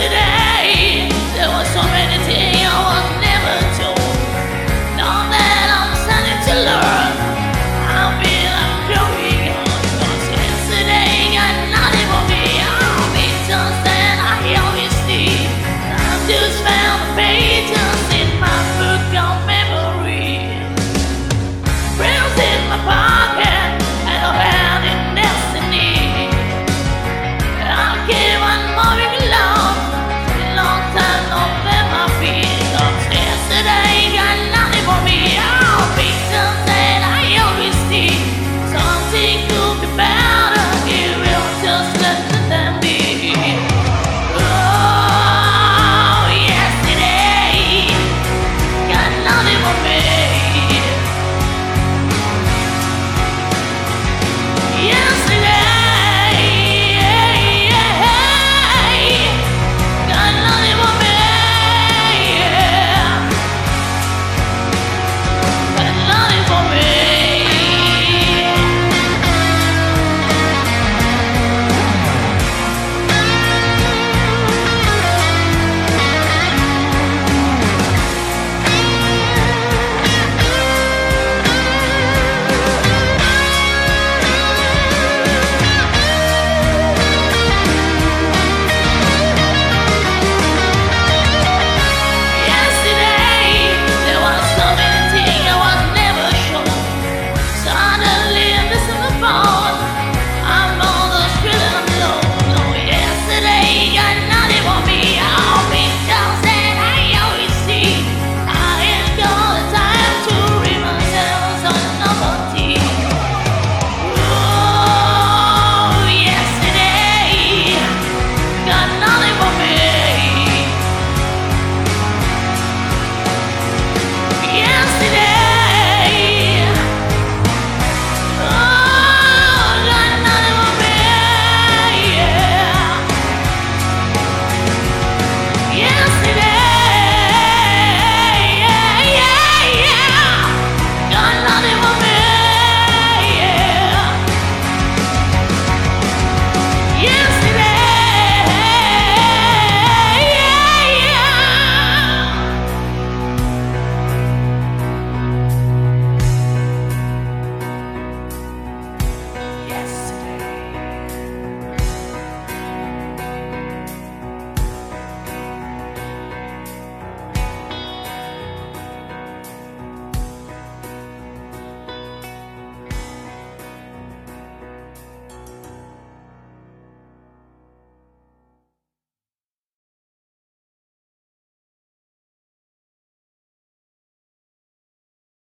Imagine!